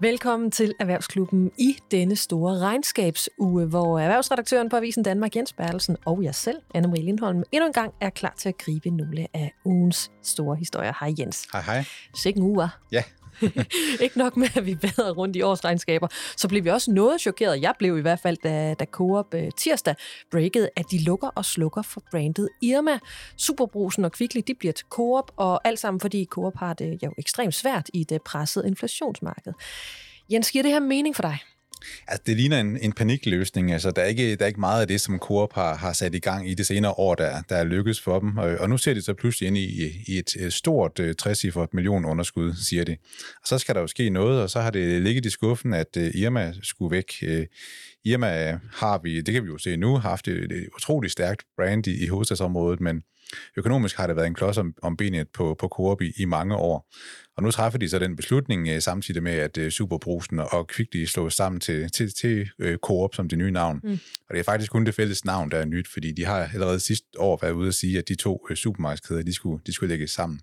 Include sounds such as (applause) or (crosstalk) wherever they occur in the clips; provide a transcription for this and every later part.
Velkommen til Erhvervsklubben i denne store regnskabsuge, hvor erhvervsredaktøren på Avisen Danmark, Jens Bertelsen, og jeg selv, Anne-Marie Lindholm, endnu en gang er klar til at gribe nogle af ugens store historier. Hej Jens. Hej hej. Sikke en uge. Ja, (laughs) ikke nok med, at vi vader rundt i årsregnskaber, så blev vi også noget chokeret. Jeg blev i hvert fald, da, da Coop øh, tirsdag breakede, at de lukker og slukker for brandet Irma. Superbrusen og Kvickly, de bliver til Coop, og alt sammen fordi Coop har det jo ekstremt svært i det pressede inflationsmarked. Jens, giver det her mening for dig? Altså, det ligner en, en panikløsning. Altså, der, er ikke, der er ikke meget af det, som Coop har, har sat i gang i det senere år, der, der er lykkedes for dem. Og, og nu ser de så pludselig ind i, i et stort øh, 60 million underskud, siger de. Og så skal der jo ske noget, og så har det ligget i skuffen, at øh, Irma skulle væk. Øh, Irma har vi, det kan vi jo se nu, haft et, et utroligt stærkt brand i, i hovedstadsområdet, men økonomisk har det været en klods om, om benet på, på Coop i, i mange år. Og nu træffer de så den beslutning uh, samtidig med, at uh, Superbrusen og Kvickly slås sammen til, til, til uh, Coop som det nye navn. Mm. Og det er faktisk kun det fælles navn, der er nyt, fordi de har allerede sidste år været ude at sige, at de to supermarkedskæder, de skulle, de skulle lægges sammen.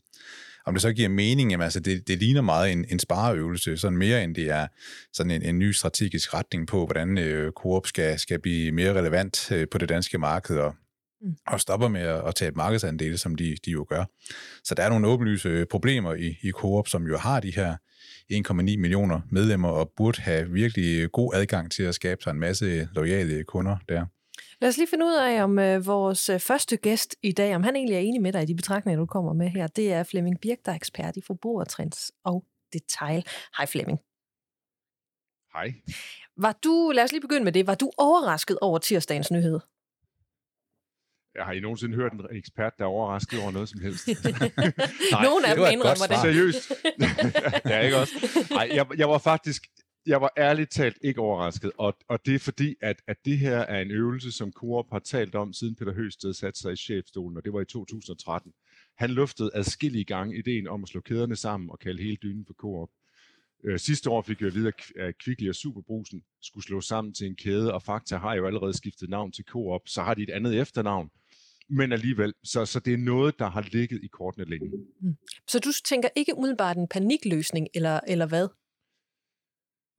Om det så giver mening, jamen, altså det, det ligner meget en, en spareøvelse, sådan mere end det er sådan en, en ny strategisk retning på, hvordan øh, Coop skal, skal blive mere relevant øh, på det danske marked, og mm. og stopper med at, at tage et markedsandel, som de, de jo gør. Så der er nogle åbenlyse problemer i, i Coop, som jo har de her 1,9 millioner medlemmer og burde have virkelig god adgang til at skabe sig en masse lojale kunder der. Lad os lige finde ud af, om øh, vores øh, første gæst i dag, om han egentlig er enig med dig i de betragtninger, du kommer med her. Det er Flemming Birk, der er ekspert i forbrugertrends og detail. Hej Flemming. Hej. Var du, lad os lige begynde med det, var du overrasket over tirsdagens nyhed? Jeg har I nogensinde hørt en ekspert, der er overrasket over noget som helst? (laughs) Nej, Nogle af dem indrømmer det. Seriøst. (laughs) ja, ikke også? Nej, jeg, jeg var faktisk, jeg var ærligt talt ikke overrasket, og, og det er fordi, at, at det her er en øvelse, som Coop har talt om, siden Peter Høsted satte sig i chefstolen, og det var i 2013. Han luftede adskillige gange ideen om at slå kæderne sammen og kalde hele dynen for Coop. Øh, sidste år fik jeg at vide, at Kvickly og Superbrusen skulle slå sammen til en kæde, og Fakta har jo allerede skiftet navn til Coop, så har de et andet efternavn. Men alligevel, så, så det er noget, der har ligget i kortene længe. Mm. Så du tænker ikke umiddelbart en panikløsning, eller, eller hvad?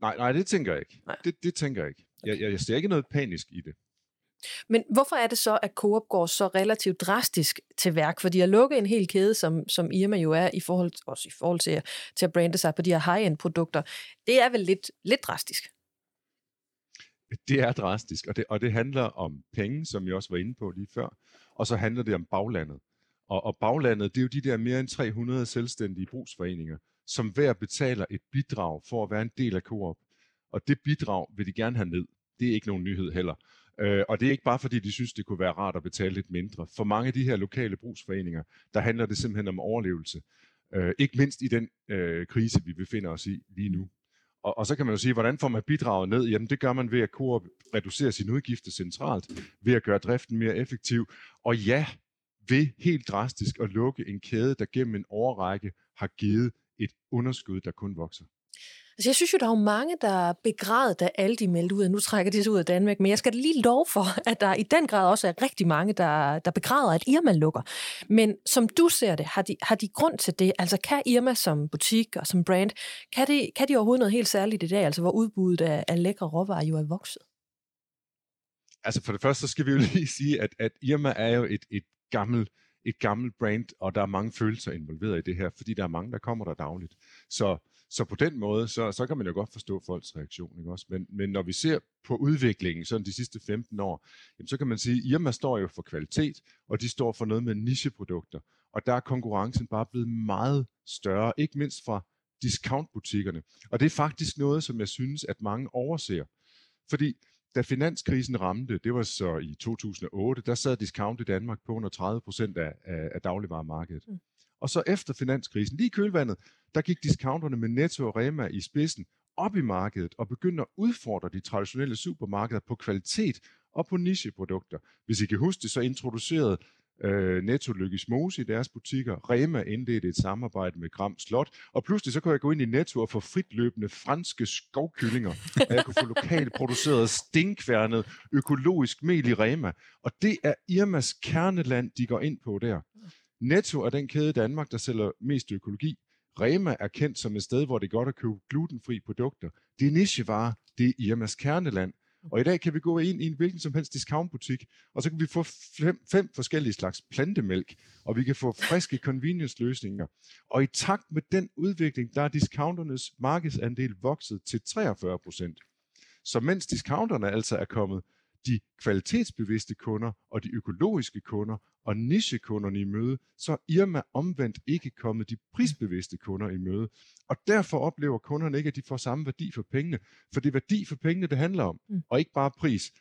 Nej, nej, det tænker jeg ikke. Nej. Det, det tænker jeg ikke. Jeg, jeg, jeg ser ikke noget panisk i det. Men hvorfor er det så, at Coop går så relativt drastisk til værk? Fordi at lukke en hel kæde, som, som Irma jo er, i forhold, også i forhold til, til at brande sig på de her high-end produkter, det er vel lidt, lidt drastisk? Det er drastisk, og det, og det handler om penge, som jeg også var inde på lige før, og så handler det om baglandet. Og, og baglandet, det er jo de der mere end 300 selvstændige brugsforeninger, som hver betaler et bidrag for at være en del af Coop. Og det bidrag vil de gerne have ned. Det er ikke nogen nyhed heller. Øh, og det er ikke bare fordi, de synes, det kunne være rart at betale lidt mindre. For mange af de her lokale brugsforeninger, der handler det simpelthen om overlevelse. Øh, ikke mindst i den øh, krise, vi befinder os i lige nu. Og, og så kan man jo sige, hvordan får man bidraget ned? Jamen det gør man ved at Coop reducere sine udgifter centralt, ved at gøre driften mere effektiv. Og ja, ved helt drastisk at lukke en kæde, der gennem en årrække har givet et underskud, der kun vokser. Altså, jeg synes jo, der er jo mange, der begræd, da alle de meldte ud, at nu trækker de sig ud af Danmark. Men jeg skal lige lov for, (laughs) at der i den grad også er rigtig mange, der, der begræder, at Irma lukker. Men som du ser det, har de, har de grund til det? Altså, kan Irma som butik og som brand, kan de, kan de overhovedet noget helt særligt i dag, altså hvor udbuddet af, af lækre råvarer jo er vokset? Altså, for det første, så skal vi jo lige (laughs) sige, at, at Irma er jo et, et gammelt et gammelt brand, og der er mange følelser involveret i det her, fordi der er mange, der kommer der dagligt. Så, så på den måde, så, så kan man jo godt forstå folks reaktion. Ikke også? Men, men når vi ser på udviklingen sådan de sidste 15 år, jamen, så kan man sige, at Irma står jo for kvalitet, og de står for noget med nicheprodukter. Og der er konkurrencen bare blevet meget større, ikke mindst fra discountbutikkerne. Og det er faktisk noget, som jeg synes, at mange overser. Fordi da finanskrisen ramte, det var så i 2008, der sad discount i Danmark på under 30 procent af, af, af. Mm. Og så efter finanskrisen, lige i kølvandet, der gik discounterne med Netto og Rema i spidsen op i markedet og begyndte at udfordre de traditionelle supermarkeder på kvalitet og på nicheprodukter. Hvis I kan huske det, så introducerede øh, Netto Lykkes Mose i deres butikker. Rema indledte et samarbejde med Gram Slot, og pludselig så kunne jeg gå ind i Netto og få fritløbende franske skovkyllinger, og jeg kunne få lokalt produceret stinkværnet økologisk mel i Rema. Og det er Irmas kerneland, de går ind på der. Netto er den kæde i Danmark, der sælger mest økologi. Rema er kendt som et sted, hvor det er godt at købe glutenfri produkter. Det er nichevarer, det er Irmas kerneland. Og i dag kan vi gå ind i en hvilken som helst discountbutik, og så kan vi få fem, fem forskellige slags plantemælk, og vi kan få friske convenience-løsninger. Og i takt med den udvikling, der er discounternes markedsandel vokset til 43 procent. Så mens discounterne altså er kommet de kvalitetsbevidste kunder og de økologiske kunder og nichekunderne i møde, så er Irma omvendt ikke kommet de prisbevidste kunder i møde. Og derfor oplever kunderne ikke, at de får samme værdi for pengene. For det er værdi for pengene, det handler om, mm. og ikke bare pris.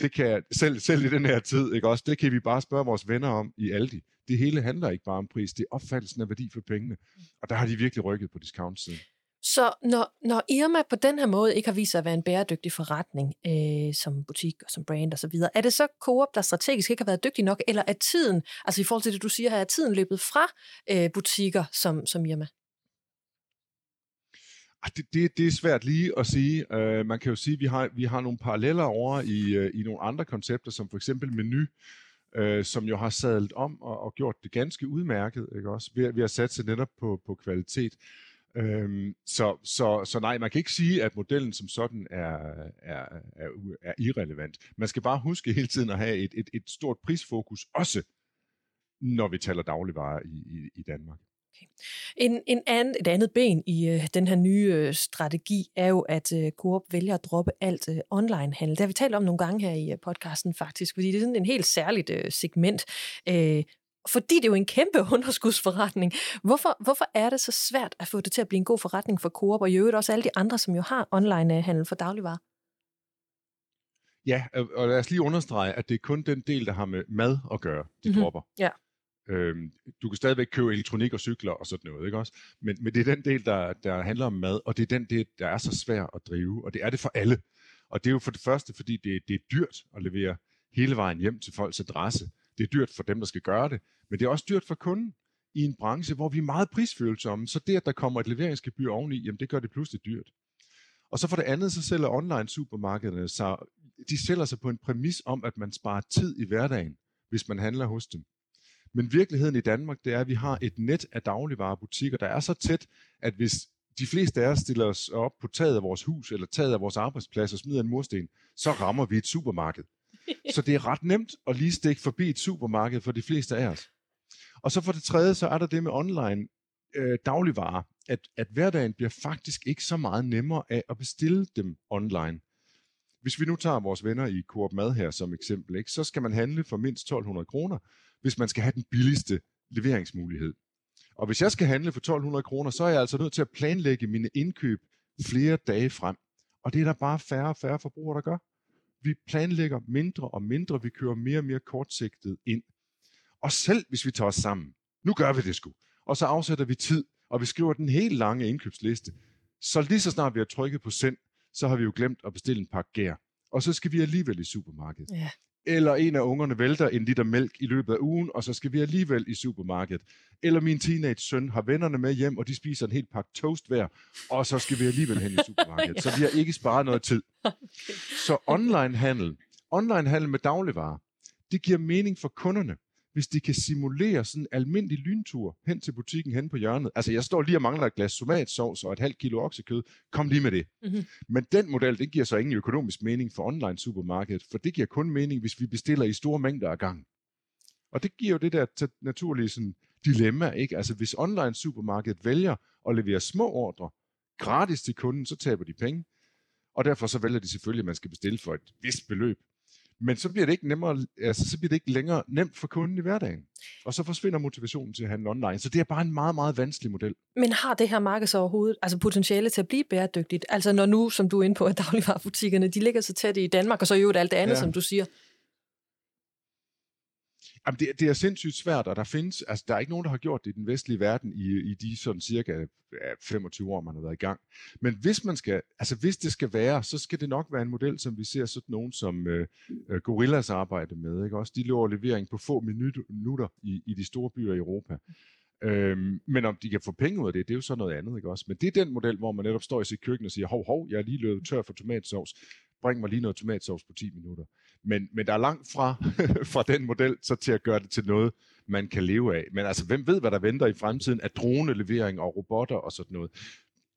Det kan selv, selv i den her tid, ikke også? Det kan vi bare spørge vores venner om i Aldi. Det hele handler ikke bare om pris, det er opfattelsen af værdi for pengene. Og der har de virkelig rykket på discount-siden. Så når, når Irma på den her måde ikke har vist sig at være en bæredygtig forretning øh, som butik og som brand osv., er det så Coop, der strategisk ikke har været dygtig nok, eller er tiden, altså i forhold til det, du siger her, er tiden løbet fra øh, butikker som, som Irma? Ah, det, det, det er svært lige at sige. Uh, man kan jo sige, at vi har, vi har nogle paralleller over i, uh, i nogle andre koncepter, som for eksempel menu, uh, som jo har sadlet om og, og gjort det ganske udmærket. Ikke også? Vi, vi har satse netop på, på kvalitet. Øhm, så, så, så nej, man kan ikke sige, at modellen som sådan er, er, er, er irrelevant. Man skal bare huske hele tiden at have et, et, et stort prisfokus, også når vi taler dagligvarer i, i, i Danmark. Okay. En, en anden, et andet ben i øh, den her nye øh, strategi er jo, at øh, Coop vælger at droppe alt øh, online-handel. Det har vi talt om nogle gange her i øh, podcasten faktisk, fordi det er sådan en helt særligt øh, segment. Øh, fordi det er jo en kæmpe (laughs) underskudsforretning. Hvorfor, hvorfor er det så svært at få det til at blive en god forretning for Coop, og i øvrigt også alle de andre, som jo har online-handel for dagligvarer? Ja, og lad os lige understrege, at det er kun den del, der har med mad at gøre, de mm-hmm. dropper. Ja. Øhm, du kan stadigvæk købe elektronik og cykler og sådan noget, ikke også? Men, men det er den del, der, der handler om mad, og det er den del, der er så svær at drive, og det er det for alle. Og det er jo for det første, fordi det, det er dyrt at levere hele vejen hjem til folks adresse. Det er dyrt for dem, der skal gøre det, men det er også dyrt for kunden i en branche, hvor vi er meget prisfølsomme. Så det, at der kommer et leveringsgebyr oveni, jamen det gør det pludselig dyrt. Og så for det andet, så sælger online supermarkederne sig, de sælger sig på en præmis om, at man sparer tid i hverdagen, hvis man handler hos dem. Men virkeligheden i Danmark, det er, at vi har et net af dagligvarerbutikker, der er så tæt, at hvis de fleste af os stiller os op på taget af vores hus eller taget af vores arbejdsplads og smider en mursten, så rammer vi et supermarked. (laughs) Så det er ret nemt at lige stikke forbi et supermarked for de fleste af os. Og så for det tredje, så er der det med online øh, dagligvarer, at, at hverdagen bliver faktisk ikke så meget nemmere af at bestille dem online. Hvis vi nu tager vores venner i Coop Mad her som eksempel, ikke, så skal man handle for mindst 1200 kroner, hvis man skal have den billigste leveringsmulighed. Og hvis jeg skal handle for 1200 kroner, så er jeg altså nødt til at planlægge mine indkøb flere dage frem. Og det er der bare færre og færre forbrugere, der gør vi planlægger mindre og mindre, vi kører mere og mere kortsigtet ind. Og selv hvis vi tager os sammen, nu gør vi det sgu, og så afsætter vi tid, og vi skriver den helt lange indkøbsliste, så lige så snart vi har trykket på send, så har vi jo glemt at bestille en pakke gær. Og så skal vi alligevel i supermarkedet. Ja eller en af ungerne vælter en liter mælk i løbet af ugen, og så skal vi alligevel i supermarkedet. Eller min teenage søn har vennerne med hjem, og de spiser en helt pakke toast hver, og så skal vi alligevel hen i (laughs) supermarkedet. ja. Så vi har ikke sparet noget tid. (laughs) Så online handel, online handel med dagligvarer, det giver mening for kunderne hvis de kan simulere sådan en almindelig lyntur hen til butikken hen på hjørnet. Altså, jeg står lige og mangler et glas tomatsovs og et halvt kilo oksekød. Kom lige med det. Mm-hmm. Men den model, det giver så ingen økonomisk mening for online supermarkedet, for det giver kun mening, hvis vi bestiller i store mængder af gang. Og det giver jo det der naturlige sådan, dilemma, ikke? Altså, hvis online supermarkedet vælger at levere små ordre gratis til kunden, så taber de penge. Og derfor så vælger de selvfølgelig, at man skal bestille for et vist beløb. Men så bliver det ikke nemmere, altså så bliver det ikke længere nemt for kunden i hverdagen. Og så forsvinder motivationen til at handle online. Så det er bare en meget, meget vanskelig model. Men har det her marked så overhovedet altså potentiale til at blive bæredygtigt? Altså når nu, som du er inde på, at dagligvarerbutikkerne, de ligger så tæt i Danmark, og så jo alt det andet, ja. som du siger. Jamen, det, det er sindssygt svært, og der findes, altså der er ikke nogen, der har gjort det i den vestlige verden i, i de sådan cirka 25 år, man har været i gang. Men hvis man skal, altså hvis det skal være, så skal det nok være en model, som vi ser sådan nogen som øh, øh Gorillas arbejde med. Ikke? Også de lover levering på få minutter i, i de store byer i Europa. Øhm, men om de kan få penge ud af det, det er jo så noget andet, ikke også? Men det er den model, hvor man netop står i sit køkken og siger, hov, hov, jeg er lige løbet tør for tomatsovs, bring mig lige noget tomatsovs på 10 minutter. Men, men der er langt fra, (laughs) fra den model så til at gøre det til noget, man kan leve af. Men altså, hvem ved, hvad der venter i fremtiden af dronelevering og robotter og sådan noget.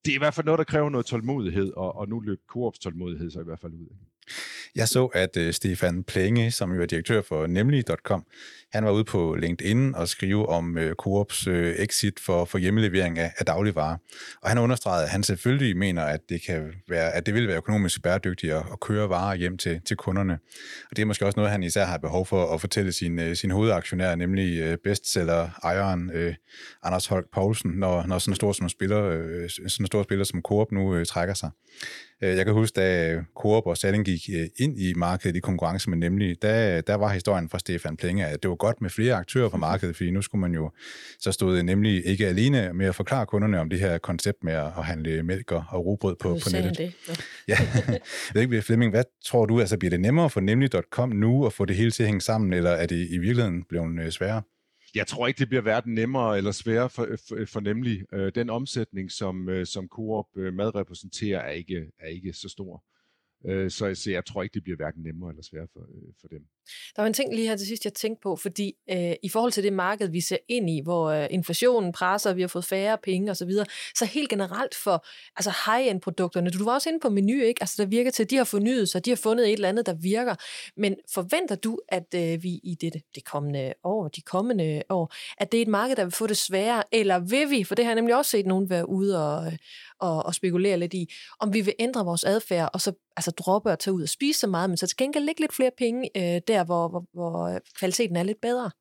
Det er i hvert fald noget, der kræver noget tålmodighed, og, og nu løb Coops tålmodighed så i hvert fald ud. Jeg så, at øh, Stefan Plenge, som jo er direktør for Nemlig.com, han var ude på LinkedIn og skrive om øh, uh, Coops øh, exit for, for hjemmelevering af, af dagligvarer. Og han understregede, at han selvfølgelig mener, at det, kan være, at det vil være økonomisk bæredygtigt at, at køre varer hjem til, til kunderne. Og det er måske også noget, han især har behov for at fortælle sin, sin hovedaktionær, nemlig bestseller-ejeren Anders Holk Poulsen, når, når sådan en stor, som spiller, sådan en stor spiller som Coop nu trækker sig. Øh, jeg kan huske, da Coop og Salling gik øh, ind i markedet i konkurrence med Nemlig, der, der var historien fra Stefan Plenge, at det var godt med flere aktører på markedet, fordi nu skulle man jo, så stod Nemlig ikke alene med at forklare kunderne om det her koncept med at handle mælk og rugbrød på, på nettet. Det. (laughs) Ja. jeg ved ikke, Flemming, hvad tror du, altså bliver det nemmere for Nemlig.com nu at få det hele til at hænge sammen, eller er det i virkeligheden blevet øh, sværere? Jeg tror ikke, det bliver hverken nemmere eller sværere for, for, for nemlig øh, den omsætning, som, øh, som Coop øh, mad repræsenterer, er ikke, er ikke så stor. Øh, så, så jeg tror ikke, det bliver hverken nemmere eller sværere for, øh, for dem. Der var en ting lige her til sidst, jeg tænkte på, fordi øh, i forhold til det marked, vi ser ind i, hvor øh, inflationen presser, vi har fået færre penge osv., så, videre, så helt generelt for altså high-end produkterne, du var også inde på menu, ikke? Altså der virker til, at de har fornyet sig, de har fundet et eller andet, der virker, men forventer du, at øh, vi i det, det kommende år, de kommende år, at det er et marked, der vil få det sværere, eller vil vi, for det har jeg nemlig også set nogen være ude og, og, og spekulere lidt i, om vi vil ændre vores adfærd, og så altså droppe at tage ud og spise så meget, men så til gengæld lægge lidt flere penge øh, der, hvor, hvor, hvor øh, kvaliteten er lidt bedre.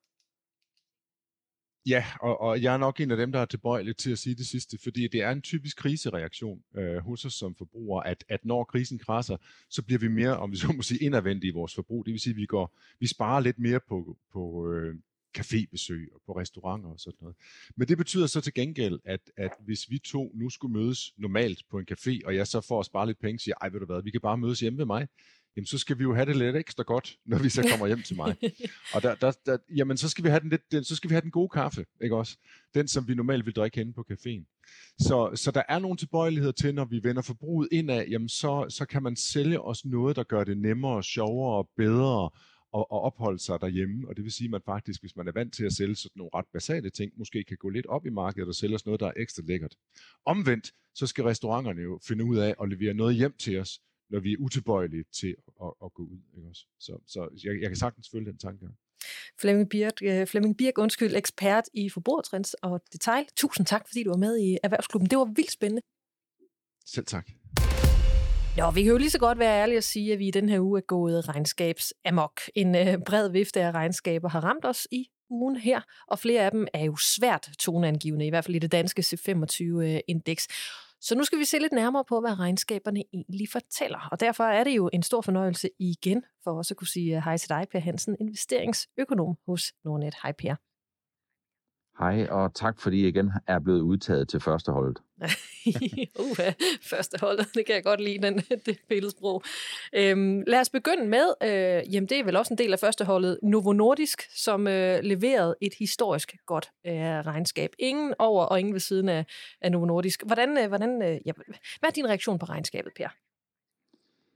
Ja, og, og jeg er nok en af dem, der er tilbøjelig til at sige det sidste, fordi det er en typisk krisereaktion øh, hos os som forbrugere, at, at når krisen krasser, så bliver vi mere, om vi så må sige, indadvendte i vores forbrug. Det vil sige, at vi, går, vi sparer lidt mere på, på, øh, cafébesøg og på restauranter og sådan noget. Men det betyder så til gengæld, at, at hvis vi to nu skulle mødes normalt på en café, og jeg så får at spare lidt penge, siger, ej ved du hvad, vi kan bare mødes hjemme ved mig, jamen så skal vi jo have det lidt ekstra godt, når vi så kommer hjem til mig. og der, der, der, jamen så skal vi have den lidt, den, så skal vi have den gode kaffe, ikke også? Den, som vi normalt vil drikke henne på caféen. Så, så der er nogle tilbøjeligheder til, når vi vender forbruget indad, jamen så, så kan man sælge os noget, der gør det nemmere, sjovere og bedre, at, at opholde sig derhjemme, og det vil sige, at man faktisk, hvis man er vant til at sælge sådan nogle ret basale ting, måske kan gå lidt op i markedet og sælge os noget, der er ekstra lækkert. Omvendt, så skal restauranterne jo finde ud af at levere noget hjem til os, når vi er utilbøjelige til at, at gå ud. Ikke også? Så, så jeg, jeg kan sagtens følge den tanke. Flemming Birk, øh, Flemming Birk, undskyld, ekspert i forbrugertrends og detail. Tusind tak, fordi du var med i Erhvervsklubben. Det var vildt spændende. Selv tak. Nå, vi kan jo lige så godt være ærlige og sige, at vi i den her uge er gået regnskabs amok. En øh, bred vifte af regnskaber har ramt os i ugen her, og flere af dem er jo svært toneangivende, i hvert fald i det danske C25-indeks. Så nu skal vi se lidt nærmere på, hvad regnskaberne egentlig fortæller. Og derfor er det jo en stor fornøjelse igen for os at kunne sige hej til dig, Per Hansen, investeringsøkonom hos Nordnet. Hej Per. Hej, og tak fordi I igen er blevet udtaget til førsteholdet. (laughs) uh, førsteholdet, det kan jeg godt lide, den, (laughs) det billedsprog. Øhm, lad os begynde med, øh, jamen det er vel også en del af førsteholdet, Novo Nordisk, som øh, leverede et historisk godt øh, regnskab. Ingen over og ingen ved siden af, af Novo Nordisk. Hvordan, øh, hvordan, øh, ja, hvad er din reaktion på regnskabet, Per?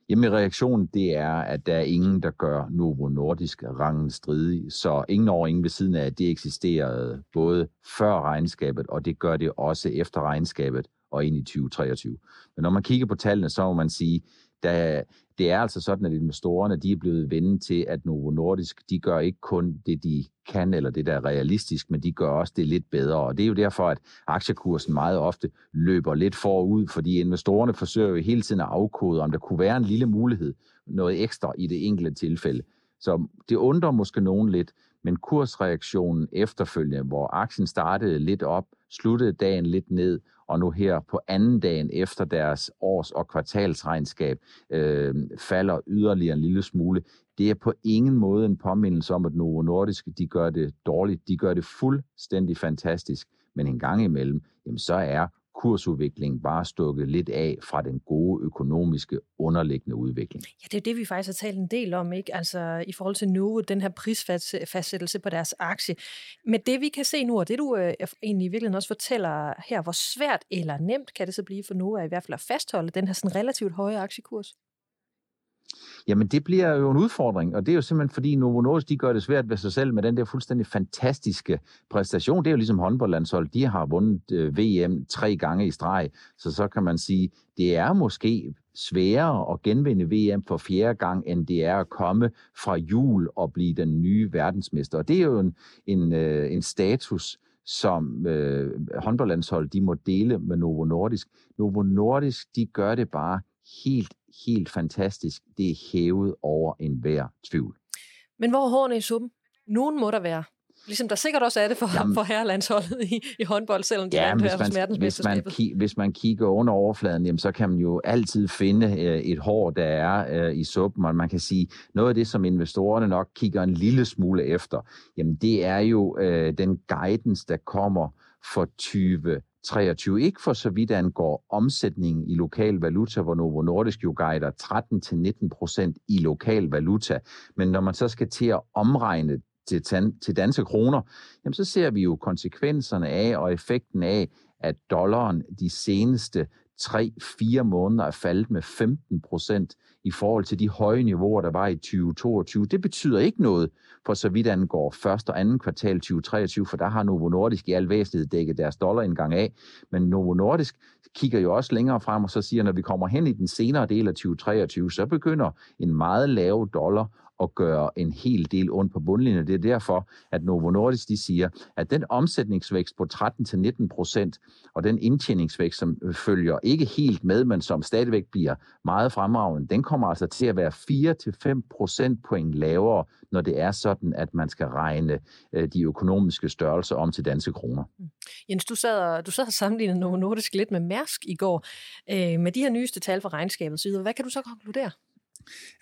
Jamen reaktionen, det er, at der er ingen, der gør Novo Nordisk rangen stridig. Så ingen over ingen ved siden af, at det eksisterede både før regnskabet, og det gør det også efter regnskabet og ind i 2023. Men når man kigger på tallene, så må man sige, der, det er altså sådan, at investorerne de er blevet vendt til, at Novo Nordisk, de gør ikke kun det, de kan, eller det, der er realistisk, men de gør også det lidt bedre. Og det er jo derfor, at aktiekursen meget ofte løber lidt forud, fordi investorerne forsøger jo hele tiden at afkode, om der kunne være en lille mulighed, noget ekstra i det enkelte tilfælde. Så det undrer måske nogen lidt, men kursreaktionen efterfølgende, hvor aktien startede lidt op, sluttede dagen lidt ned, og nu her på anden dagen efter deres års- og kvartalsregnskab øh, falder yderligere en lille smule. Det er på ingen måde en påmindelse om, at Novo Nordisk de gør det dårligt. De gør det fuldstændig fantastisk. Men en gang imellem, jamen så er kursudvikling bare stukket lidt af fra den gode økonomiske underliggende udvikling. Ja, det er det, vi faktisk har talt en del om, ikke? Altså i forhold til nu, den her prisfastsættelse på deres aktie. Men det, vi kan se nu, og det du øh, egentlig virkeligheden også fortæller her, hvor svært eller nemt kan det så blive for Nova i hvert fald at fastholde den her sådan relativt høje aktiekurs? Jamen, det bliver jo en udfordring, og det er jo simpelthen fordi Novo Nordisk, de gør det svært ved sig selv med den der fuldstændig fantastiske præstation. Det er jo ligesom håndboldlandshold, de har vundet øh, VM tre gange i streg, så så kan man sige, det er måske sværere at genvinde VM for fjerde gang, end det er at komme fra jul og blive den nye verdensmester. Og det er jo en, en, øh, en status, som øh, håndboldlandshold de må dele med Novo Nordisk. Novo Nordisk, de gør det bare helt, helt fantastisk. Det er hævet over enhver tvivl. Men hvor er hårene i suppen? Nogen må der være. Ligesom der sikkert også er det for, Jamen, for herrelandsholdet i, i håndbold, selvom de ja, vandt hvis man, hvis man, ki, hvis man kigger under overfladen, jamen, så kan man jo altid finde øh, et hår, der er øh, i suppen, og man kan sige, noget af det, som investorerne nok kigger en lille smule efter, jamen det er jo øh, den guidance, der kommer for 20 23. Ikke for så vidt angår omsætningen i lokal valuta, hvor Novo Nordisk jo guider 13-19 procent i lokal valuta. Men når man så skal til at omregne til, til danske kroner, jamen så ser vi jo konsekvenserne af og effekten af, at dollaren de seneste 3-4 måneder er faldet med 15 procent i forhold til de høje niveauer, der var i 2022. Det betyder ikke noget for så vidt angår første og anden kvartal 2023, for der har Novo Nordisk i al væsentlighed dækket deres dollarindgang af. Men Novo Nordisk kigger jo også længere frem og så siger, når vi kommer hen i den senere del af 2023, så begynder en meget lav dollar at gøre en hel del ondt på bundlinjen. Det er derfor, at Novo Nordisk de siger, at den omsætningsvækst på 13-19 procent, og den indtjeningsvækst, som øh, følger ikke helt med, men som stadigvæk bliver meget fremragende, den kommer altså til at være 4-5 procentpoint lavere, når det er sådan, at man skal regne øh, de økonomiske størrelser om til danske kroner. Mm. Jens, du sad, og, du sad og sammenlignede Novo Nordisk lidt med Mærsk i går. Øh, med de her nyeste tal fra regnskabet, så hvad kan du så konkludere?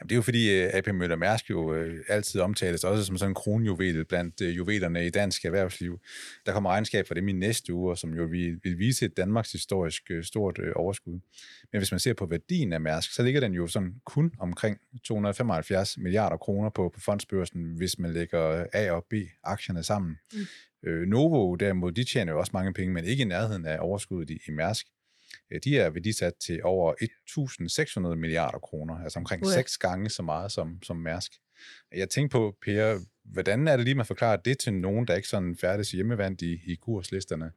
Jamen, det er jo fordi øh, AP Møller Mærsk jo uh, altid omtales også som sådan en kronjuvel blandt uh, juvelerne i dansk erhvervsliv. Der kommer regnskab for dem i næste uge, som jo vil, vil vise et Danmarks historisk stort overskud. Men hvis man ser på værdien af Mærsk, så ligger den jo sådan kun omkring 275 milliarder kroner på, på fondsbørsen, hvis man lægger A og B aktierne sammen. Mm. Novo derimod, de tjener jo også mange penge, men ikke i nærheden af overskuddet i, i Mærsk. Øh, de er værdisat til over 1.600 milliarder kroner, altså omkring okay. seks gange så meget som, som Mærsk. Jeg tænker på, Per, hvordan er det lige, man forklarer det til nogen, der ikke sådan færdes hjemmevandt i, i kurslisterne?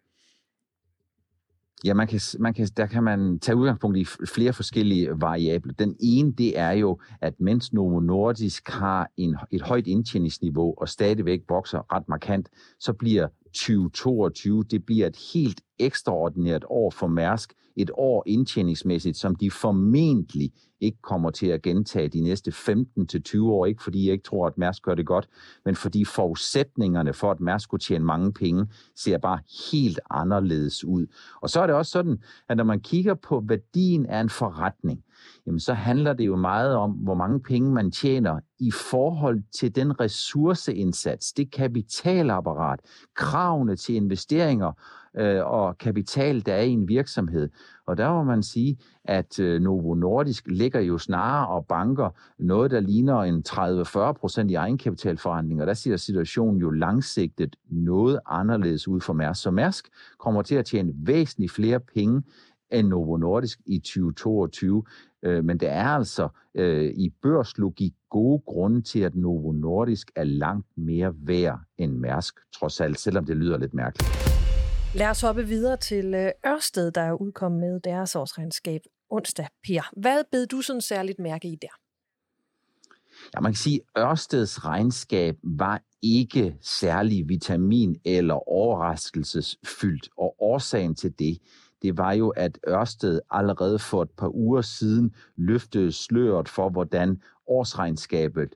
Ja, man kan, man kan, der kan man tage udgangspunkt i flere forskellige variable. Den ene, det er jo, at mens Novo Nordisk har en, et højt indtjeningsniveau og stadigvæk vokser ret markant, så bliver 2022, det bliver et helt ekstraordinært år for Mærsk, et år indtjeningsmæssigt, som de formentlig ikke kommer til at gentage de næste 15-20 år. Ikke fordi jeg ikke tror, at Mærsk gør det godt, men fordi forudsætningerne for, at Mærsk kunne tjene mange penge, ser bare helt anderledes ud. Og så er det også sådan, at når man kigger på værdien af en forretning, jamen så handler det jo meget om, hvor mange penge man tjener i forhold til den ressourceindsats, det kapitalapparat, kravene til investeringer øh, og kapital, der er i en virksomhed. Og der må man sige, at øh, Novo Nordisk ligger jo snarere og banker noget, der ligner en 30-40 procent i egenkapitalforandring, og der ser situationen jo langsigtet noget anderledes ud for Mærsk. Så Mærsk kommer til at tjene væsentligt flere penge end Novo Nordisk i 2022. Øh, men det er altså øh, i børslogik gode grunde til, at Novo Nordisk er langt mere værd end Mærsk, trods alt, selvom det lyder lidt mærkeligt. Lad os hoppe videre til øh, Ørsted, der er udkommet med deres årsregnskab onsdag. Per, hvad bed du sådan særligt mærke i der? Ja, man kan sige, at Ørsteds regnskab var ikke særlig vitamin- eller overraskelsesfyldt, og årsagen til det, det var jo, at Ørsted allerede for et par uger siden løftede sløret for, hvordan årsregnskabet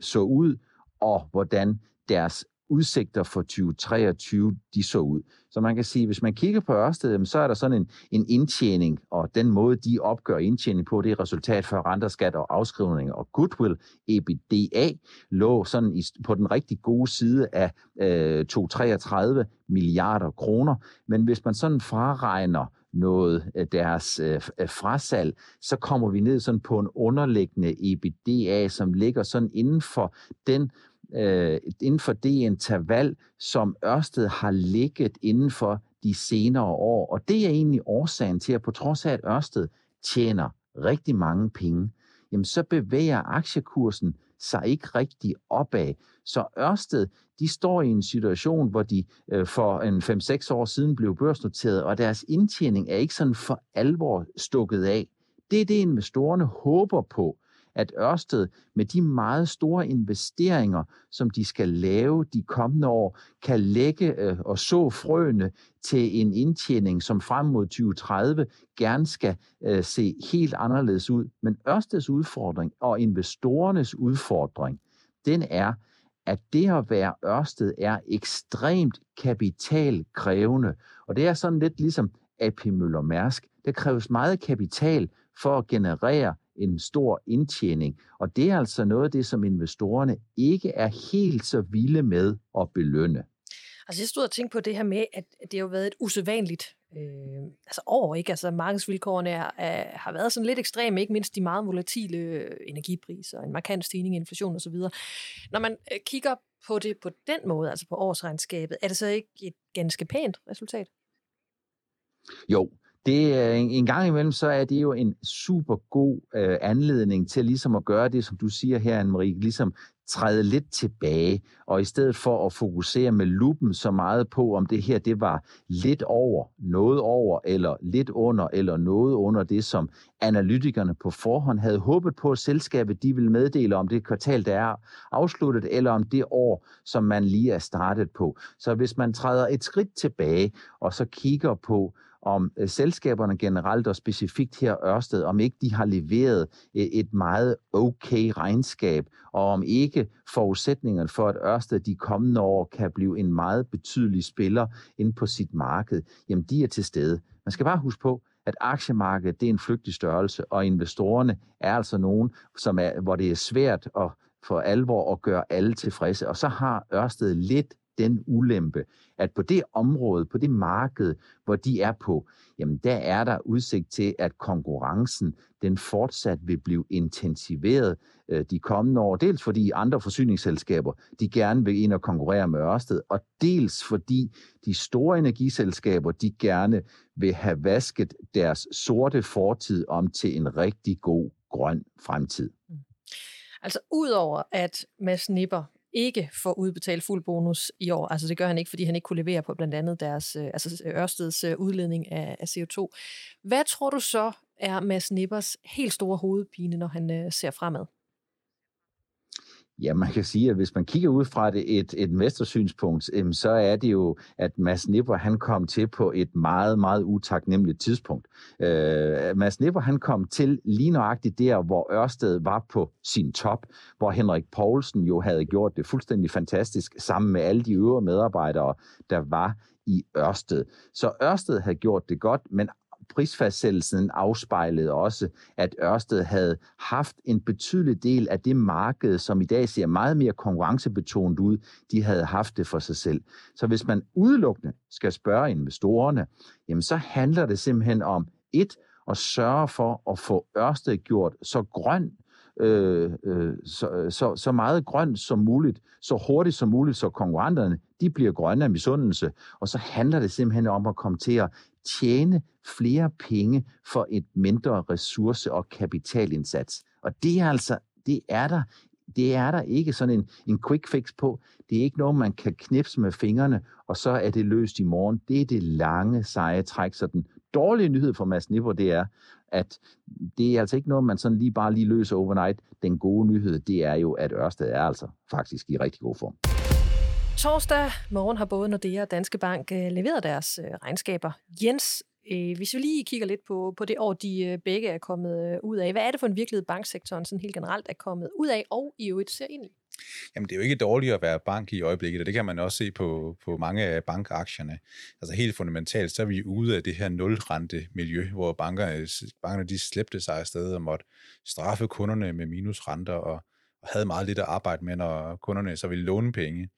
så ud, og hvordan deres udsigter for 2023, de så ud. Så man kan sige, hvis man kigger på Ørsted, så er der sådan en, en indtjening, og den måde, de opgør indtjening på, det er resultat for renter, skat og afskrivninger. Og goodwill, EBITDA, lå sådan i, på den rigtig gode side af øh, 233 milliarder kroner. Men hvis man sådan fraregner noget af deres øh, øh frasal, så kommer vi ned sådan på en underliggende EBITDA, som ligger sådan inden for den øh, inden for det interval, som Ørsted har ligget inden for de senere år. Og det er egentlig årsagen til, at på trods af, at Ørsted tjener rigtig mange penge, jamen så bevæger aktiekursen sig ikke rigtig opad. Så Ørsted, de står i en situation, hvor de øh, for en 5-6 år siden blev børsnoteret, og deres indtjening er ikke sådan for alvor stukket af. Det er det, investorerne håber på at Ørsted med de meget store investeringer, som de skal lave de kommende år, kan lægge øh, og så frøene til en indtjening, som frem mod 2030 gerne skal øh, se helt anderledes ud. Men Ørsteds udfordring og investorernes udfordring, den er, at det at være Ørsted er ekstremt kapitalkrævende. Og det er sådan lidt ligesom AP Møller Mærsk. Der kræves meget kapital for at generere en stor indtjening. Og det er altså noget af det, som investorerne ikke er helt så vilde med at belønne. Altså jeg stod og tænkte på det her med, at det har jo været et usædvanligt øh, altså år, ikke? Altså markedsvilkårene er, er, har været sådan lidt ekstreme, ikke mindst de meget volatile energipriser, en markant stigning i inflation osv. Når man øh, kigger på det på den måde, altså på årsregnskabet, er det så ikke et ganske pænt resultat? Jo, det øh, en, en gang imellem, så er det jo en super god øh, anledning til ligesom at gøre det, som du siger her, Anne-Marie, ligesom træde lidt tilbage, og i stedet for at fokusere med lupen så meget på, om det her det var lidt over, noget over, eller lidt under, eller noget under det, som analytikerne på forhånd havde håbet på, at selskabet de ville meddele om det kvartal, der er afsluttet, eller om det år, som man lige er startet på. Så hvis man træder et skridt tilbage, og så kigger på, om øh, selskaberne generelt og specifikt her Ørsted, om ikke de har leveret øh, et meget okay regnskab, og om ikke forudsætningerne for, at Ørsted de kommende år kan blive en meget betydelig spiller ind på sit marked, jamen de er til stede. Man skal bare huske på, at aktiemarkedet det er en flygtig størrelse, og investorerne er altså nogen, som er, hvor det er svært at for alvor at gøre alle tilfredse. Og så har Ørsted lidt den ulempe, at på det område, på det marked, hvor de er på, jamen der er der udsigt til, at konkurrencen den fortsat vil blive intensiveret øh, de kommende år. Dels fordi andre forsyningsselskaber, de gerne vil ind og konkurrere med Ørsted, og dels fordi de store energiselskaber, de gerne vil have vasket deres sorte fortid om til en rigtig god grøn fremtid. Mm. Altså udover at Mads Nipper ikke får udbetalt fuld bonus i år. Altså det gør han ikke, fordi han ikke kunne levere på blandt andet deres, øh, altså øh, Ørsteds øh, udledning af, af CO2. Hvad tror du så er Mads Nippers helt store hovedpine, når han ser fremad? Ja, man kan sige, at hvis man kigger ud fra det et, et mestersynspunkt, så er det jo, at Mads Nipper han kom til på et meget, meget utaknemmeligt tidspunkt. Øh, Mads Nipper han kom til lige nøjagtigt der, hvor Ørsted var på sin top, hvor Henrik Poulsen jo havde gjort det fuldstændig fantastisk sammen med alle de øvrige medarbejdere, der var i Ørsted. Så Ørsted havde gjort det godt, men prisfastsættelsen afspejlede også, at Ørsted havde haft en betydelig del af det marked, som i dag ser meget mere konkurrencebetonet ud, de havde haft det for sig selv. Så hvis man udelukkende skal spørge investorerne, jamen så handler det simpelthen om et, at sørge for at få Ørsted gjort så grøn øh, øh, så, så, så meget grønt som muligt, så hurtigt som muligt, så konkurrenterne de bliver grønne af misundelse. Og så handler det simpelthen om at komme til at tjene flere penge for et mindre ressource- og kapitalindsats. Og det er altså, det er der det er der ikke sådan en, en quick fix på. Det er ikke noget, man kan knipse med fingrene, og så er det løst i morgen. Det er det lange, seje træk. Så den dårlige nyhed for Mads Nipper, det er, at det er altså ikke noget, man sådan lige bare lige løser overnight. Den gode nyhed, det er jo, at Ørsted er altså faktisk i rigtig god form. Torsdag morgen har både Nordea og Danske Bank øh, leveret deres øh, regnskaber. Jens, øh, hvis vi lige kigger lidt på, på det år, de begge er kommet ud af, hvad er det for en virkelighed, banksektoren sådan helt generelt er kommet ud af, og i øvrigt ser ind i? Jamen, det er jo ikke dårligt at være bank i øjeblikket, og det kan man også se på, på mange af bankaktierne. Altså helt fundamentalt, så er vi ude af det her nulrente-miljø, hvor bankerne, bankerne de slæbte sig afsted og måtte straffe kunderne med minusrenter og, og havde meget lidt at arbejde med, når kunderne så ville låne penge.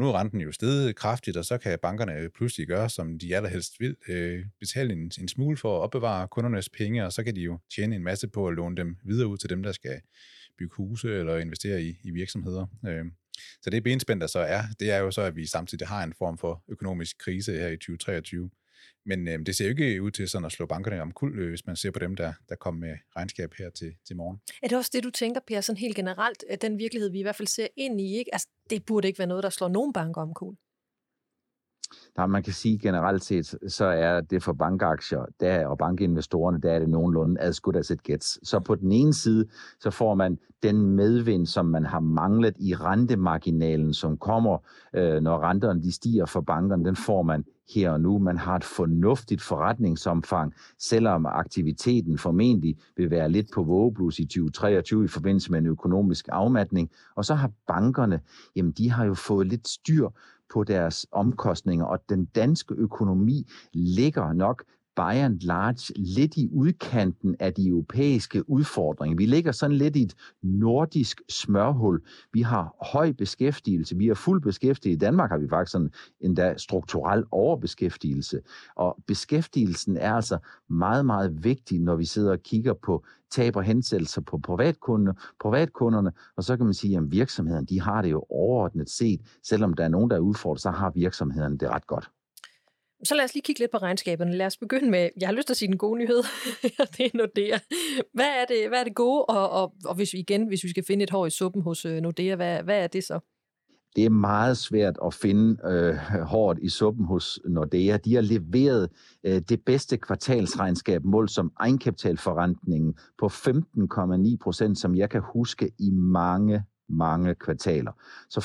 Nu er renten jo steget kraftigt, og så kan bankerne pludselig gøre, som de allerhelst vil, øh, betale en, en smule for at opbevare kundernes penge, og så kan de jo tjene en masse på at låne dem videre ud til dem, der skal bygge huse eller investere i, i virksomheder. Øh, så det benspænd, der så er, det er jo så, at vi samtidig har en form for økonomisk krise her i 2023. Men øh, det ser jo ikke ud til sådan at slå bankerne om kul, øh, hvis man ser på dem, der, der kom med regnskab her til, til morgen. Er det også det, du tænker, Per, sådan helt generelt, at den virkelighed, vi i hvert fald ser ind i, ikke? Altså, det burde ikke være noget, der slår nogen banker om kul? Nej, man kan sige generelt set, så er det for bankaktier der, og bankinvestorerne, der er det nogenlunde as good as it gets. Så på den ene side, så får man den medvind, som man har manglet i rentemarginalen, som kommer, øh, når renterne de stiger for bankerne, den får man her og nu. Man har et fornuftigt forretningsomfang, selvom aktiviteten formentlig vil være lidt på vågeblus i 2023 i forbindelse med en økonomisk afmatning. Og så har bankerne, jamen de har jo fået lidt styr på deres omkostninger, og den danske økonomi ligger nok by and large lidt i udkanten af de europæiske udfordringer. Vi ligger sådan lidt i et nordisk smørhul. Vi har høj beskæftigelse, vi er fuld beskæftigelse. I Danmark har vi faktisk sådan endda strukturel overbeskæftigelse. Og beskæftigelsen er altså meget, meget vigtig, når vi sidder og kigger på tab og hensættelser på privatkunder, privatkunderne, og så kan man sige, at virksomhederne de har det jo overordnet set. Selvom der er nogen, der er udfordret, så har virksomhederne det ret godt. Så lad os lige kigge lidt på regnskaberne. Lad os begynde med, jeg har lyst til at sige den gode nyhed, (laughs) det er Nordea. Hvad er det, hvad er det gode, og, og, og hvis vi igen, hvis vi skal finde et hår i suppen hos øh, Nordea, hvad, hvad er det så? Det er meget svært at finde øh, hårdt i suppen hos Nordea. De har leveret øh, det bedste kvartalsregnskab mål som egenkapitalforrentningen på 15,9 procent, som jeg kan huske i mange, mange kvartaler. Så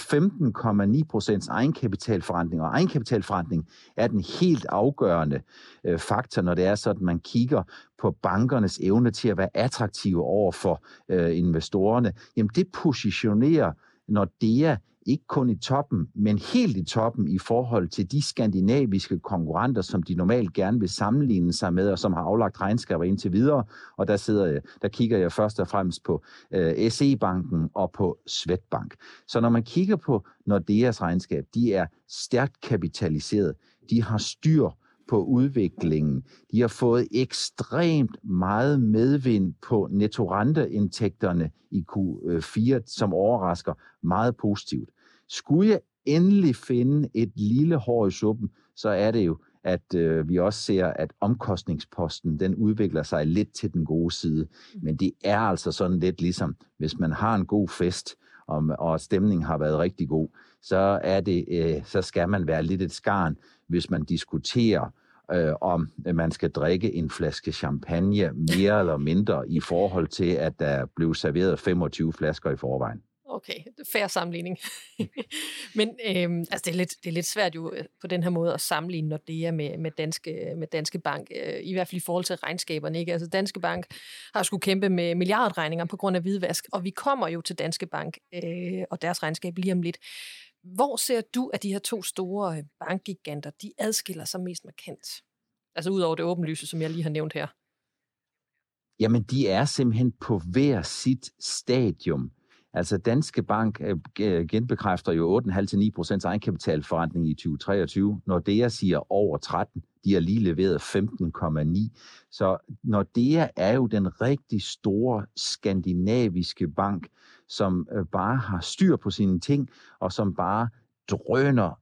15,9 procents egenkapitalforretning, og egenkapitalforretning er den helt afgørende øh, faktor, når det er sådan, at man kigger på bankernes evne til at være attraktive over for øh, investorerne. Jamen det positionerer Nordea ikke kun i toppen, men helt i toppen i forhold til de skandinaviske konkurrenter, som de normalt gerne vil sammenligne sig med, og som har aflagt regnskaber indtil videre. Og der, sidder jeg, der kigger jeg først og fremmest på øh, SE-banken og på Svetbank. Så når man kigger på Nordeas regnskab, de er stærkt kapitaliseret. De har styr på udviklingen. De har fået ekstremt meget medvind på nettorenteindtægterne i Q4, øh, som overrasker meget positivt. Skulle jeg endelig finde et lille hår i suppen, så er det jo, at øh, vi også ser, at omkostningsposten, den udvikler sig lidt til den gode side. Men det er altså sådan lidt ligesom, hvis man har en god fest, og, og stemningen har været rigtig god, så, er det, øh, så skal man være lidt et skarn, hvis man diskuterer, øh, om man skal drikke en flaske champagne mere eller mindre i forhold til, at der blev serveret 25 flasker i forvejen. Okay, færre sammenligning. Men øhm, altså det, er lidt, det er lidt svært jo øh, på den her måde at sammenligne, når det er med, med, danske, øh, med Danske Bank, øh, i hvert fald i forhold til regnskaberne. Ikke? Altså Danske Bank har skulle kæmpe med milliardregninger på grund af hvidvask, og vi kommer jo til Danske Bank øh, og deres regnskab lige om lidt. Hvor ser du, at de her to store øh, bankgiganter, de adskiller sig mest markant? Altså ud over det åbenlyse, som jeg lige har nævnt her. Jamen, de er simpelthen på hver sit stadium Altså Danske Bank øh, øh, genbekræfter jo 8,5-9 procents egenkapitalforretning i 2023. Når det siger over 13, de har lige leveret 15,9. Så Nordea er jo den rigtig store skandinaviske bank, som øh, bare har styr på sine ting, og som bare drøner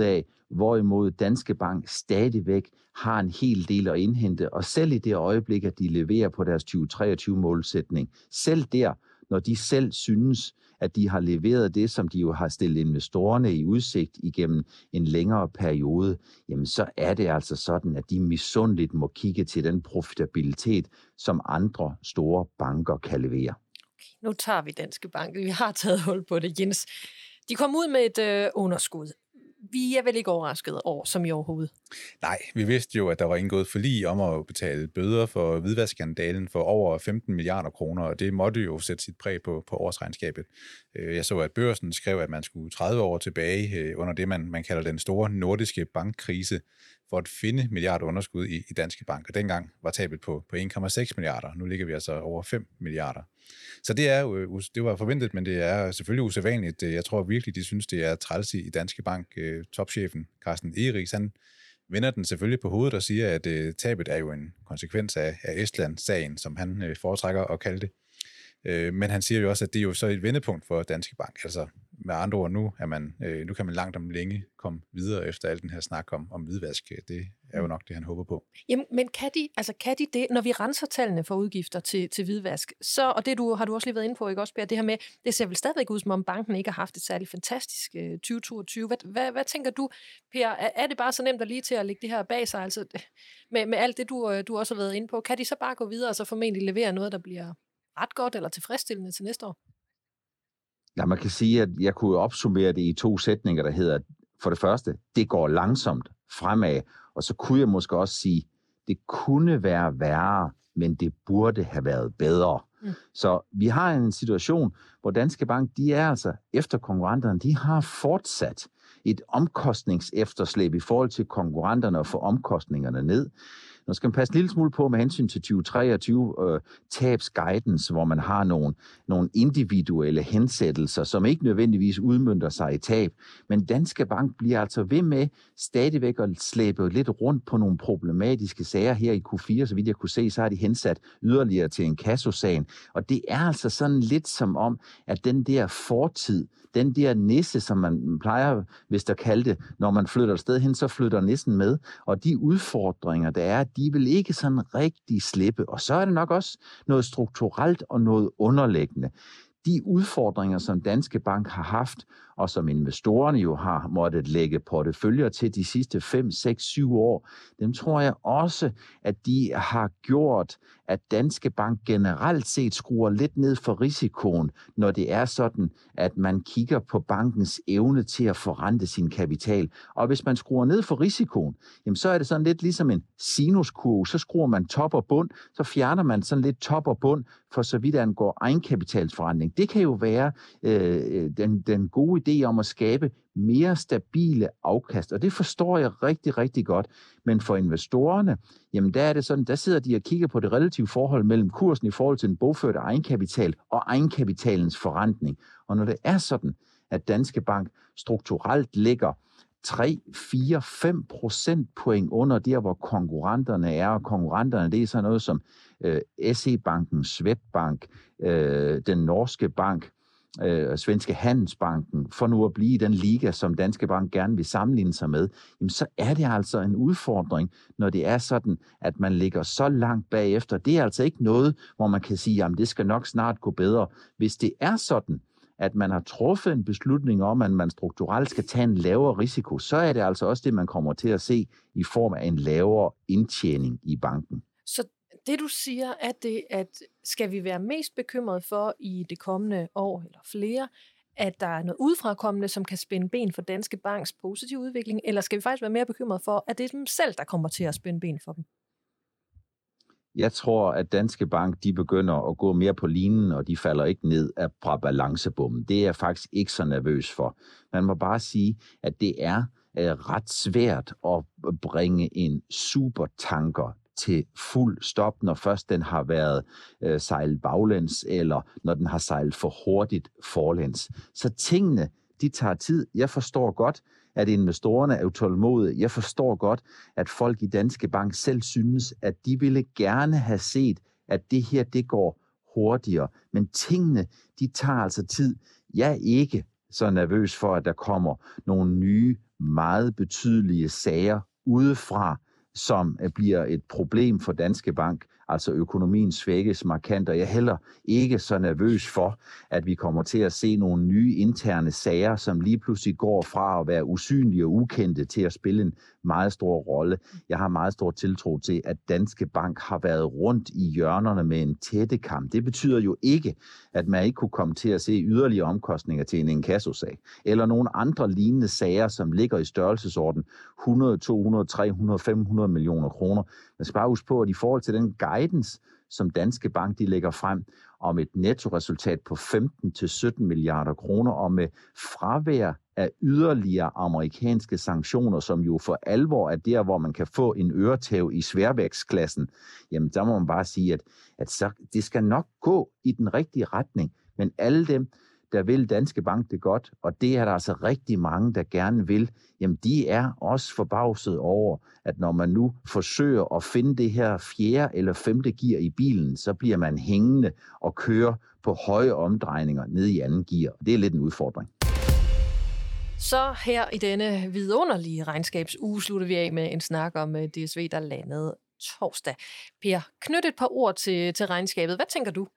af, hvorimod Danske Bank stadigvæk har en hel del at indhente. Og selv i det øjeblik, at de leverer på deres 2023-målsætning, selv der, når de selv synes, at de har leveret det, som de jo har stillet investorerne i udsigt igennem en længere periode, jamen så er det altså sådan, at de misundeligt må kigge til den profitabilitet, som andre store banker kan levere. Okay, nu tager vi Danske Bank. Vi har taget hul på det, Jens. De kom ud med et øh, underskud vi er vel ikke overrasket over, som i overhovedet. Nej, vi vidste jo, at der var indgået forlig om at betale bøder for hvidvaskskandalen for over 15 milliarder kroner, og det måtte jo sætte sit præg på, på årsregnskabet. Øh, jeg så, at børsen skrev, at man skulle 30 år tilbage øh, under det, man, man kalder den store nordiske bankkrise, for at finde milliardunderskud i, i Danske Bank. Og dengang var tabet på, på 1,6 milliarder. Nu ligger vi altså over 5 milliarder. Så det er jo, øh, det var forventet, men det er selvfølgelig usædvanligt. Øh, jeg tror virkelig, de synes, det er træls i Danske Bank. Øh, topchefen Carsten Eriks, han vender den selvfølgelig på hovedet og siger, at tabet er jo en konsekvens af, af Estland-sagen, som han foretrækker at kalde det. Men han siger jo også, at det er jo så et vendepunkt for Danske Bank. Altså, med andre ord nu, er man, øh, nu kan man langt om længe komme videre efter al den her snak om, om hvidvask. Det er jo nok det, han håber på. Jamen, men kan de, altså kan de det, når vi renser tallene for udgifter til, til hvidvask, så, og det du, har du også lige været inde på, ikke også, Per, det her med, det ser vel stadigvæk ud, som om banken ikke har haft et særligt fantastisk øh, 2022. Hvad, hvad, hvad tænker du, Per, er, er det bare så nemt at lige til at lægge det her bag sig, altså (laughs) med, med alt det, du, øh, du også har været inde på, kan de så bare gå videre og så formentlig levere noget, der bliver ret godt eller tilfredsstillende til næste år? Ja, man kan sige, at jeg kunne opsummere det i to sætninger, der hedder, for det første, det går langsomt fremad, og så kunne jeg måske også sige, det kunne være værre, men det burde have været bedre. Mm. Så vi har en situation, hvor Danske Bank, de er altså efter konkurrenterne, de har fortsat et omkostningsefterslæb i forhold til konkurrenterne og få omkostningerne ned. Nu skal man passe en lille smule på med hensyn til 2023 øh, tabsguidance, hvor man har nogle, nogle individuelle hensættelser, som ikke nødvendigvis udmyndter sig i tab. Men Danske Bank bliver altså ved med stadigvæk at slæbe lidt rundt på nogle problematiske sager her i Q4. Så vidt jeg kunne se, så har de hensat yderligere til en kassosagen. Og det er altså sådan lidt som om, at den der fortid, den der nisse, som man plejer, hvis der kalde det, når man flytter et sted hen, så flytter nissen med. Og de udfordringer, der er, de vil ikke sådan rigtig slippe. Og så er det nok også noget strukturelt og noget underliggende de udfordringer, som Danske Bank har haft, og som investorerne jo har måttet lægge porteføljer til de sidste 5, 6, 7 år, dem tror jeg også, at de har gjort, at Danske Bank generelt set skruer lidt ned for risikoen, når det er sådan, at man kigger på bankens evne til at forrente sin kapital. Og hvis man skruer ned for risikoen, jamen så er det sådan lidt ligesom en sinuskurve. Så skruer man top og bund, så fjerner man sådan lidt top og bund, for så vidt angår egenkapitalsforretning. Det kan jo være øh, øh den, den gode idé om at skabe mere stabile afkast, og det forstår jeg rigtig, rigtig godt. Men for investorerne, jamen der er det sådan, der sidder de og kigger på det relative forhold mellem kursen i forhold til den bogførte egenkapital og egenkapitalens forrentning. Og når det er sådan, at Danske Bank strukturelt ligger 3, 4, 5 procentpoint under der, hvor konkurrenterne er. Og konkurrenterne, det er sådan noget som øh, SE-banken, Svetbank, øh, den norske bank, øh, Svenske Handelsbanken, for nu at blive i den liga, som Danske Bank gerne vil sammenligne sig med, jamen så er det altså en udfordring, når det er sådan, at man ligger så langt bagefter. Det er altså ikke noget, hvor man kan sige, jamen det skal nok snart gå bedre. Hvis det er sådan, at man har truffet en beslutning om, at man strukturelt skal tage en lavere risiko, så er det altså også det, man kommer til at se i form af en lavere indtjening i banken. Så det du siger, er det, at skal vi være mest bekymret for i det kommende år eller flere, at der er noget udefrakommende, som kan spænde ben for Danske Banks positive udvikling, eller skal vi faktisk være mere bekymret for, at det er dem selv, der kommer til at spænde ben for dem? Jeg tror, at Danske Bank de begynder at gå mere på linen, og de falder ikke ned fra balancebommen. Det er jeg faktisk ikke så nervøs for. Man må bare sige, at det er øh, ret svært at bringe en supertanker til fuld stop, når først den har været øh, sejlet baglæns, eller når den har sejlet for hurtigt forlæns. Så tingene, de tager tid. Jeg forstår godt, at investorerne er utålmodige. Jeg forstår godt, at folk i Danske Bank selv synes, at de ville gerne have set, at det her, det går hurtigere. Men tingene, de tager altså tid. Jeg er ikke så nervøs for, at der kommer nogle nye, meget betydelige sager udefra, som øh, bliver et problem for Danske Bank, altså økonomien svækkes markant, og jeg er heller ikke så nervøs for, at vi kommer til at se nogle nye interne sager, som lige pludselig går fra at være usynlige og ukendte til at spille en meget stor rolle. Jeg har meget stor tiltro til, at Danske Bank har været rundt i hjørnerne med en tætte kamp. Det betyder jo ikke, at man ikke kunne komme til at se yderligere omkostninger til en inkassosag, eller nogle andre lignende sager, som ligger i størrelsesorden 100, 200, 300, 500 millioner kroner. Man skal bare huske på, at i forhold til den guidance, som Danske Bank de lægger frem, om et nettoresultat på 15-17 milliarder kroner, og med fravær af yderligere amerikanske sanktioner, som jo for alvor er der, hvor man kan få en øretæv i sværvægtsklassen, jamen der må man bare sige, at, at så, det skal nok gå i den rigtige retning. Men alle dem, der vil Danske Bank det godt, og det er der altså rigtig mange, der gerne vil, jamen de er også forbavset over, at når man nu forsøger at finde det her fjerde eller femte gear i bilen, så bliver man hængende og kører på høje omdrejninger ned i anden gear. Det er lidt en udfordring. Så her i denne vidunderlige regnskabsuge slutter vi af med en snak om øh, DSV, der landede torsdag. Per, knyt et par ord til, til regnskabet. Hvad tænker du?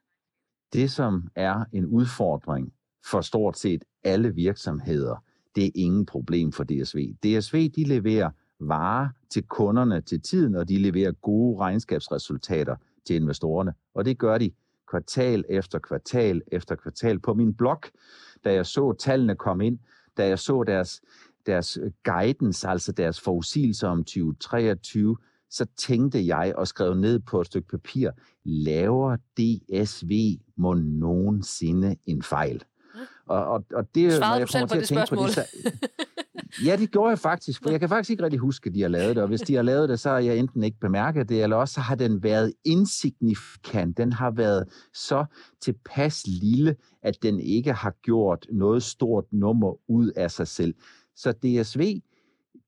Det, som er en udfordring for stort set alle virksomheder, det er ingen problem for DSV. DSV de leverer varer til kunderne til tiden, og de leverer gode regnskabsresultater til investorerne. Og det gør de kvartal efter kvartal efter kvartal. På min blog, da jeg så tallene komme ind, da jeg så deres, deres guidance, altså deres forudsigelser om 2023, så tænkte jeg og skrev ned på et stykke papir, laver DSV må nogensinde en fejl? Og, og, og det, Svarede når jeg du selv på det spørgsmål? På det, (laughs) Ja, det gjorde jeg faktisk, for jeg kan faktisk ikke rigtig huske, at de har lavet det, og hvis de har lavet det, så har jeg enten ikke bemærket det, eller også har den været insignifikant. Den har været så tilpas lille, at den ikke har gjort noget stort nummer ud af sig selv. Så DSV,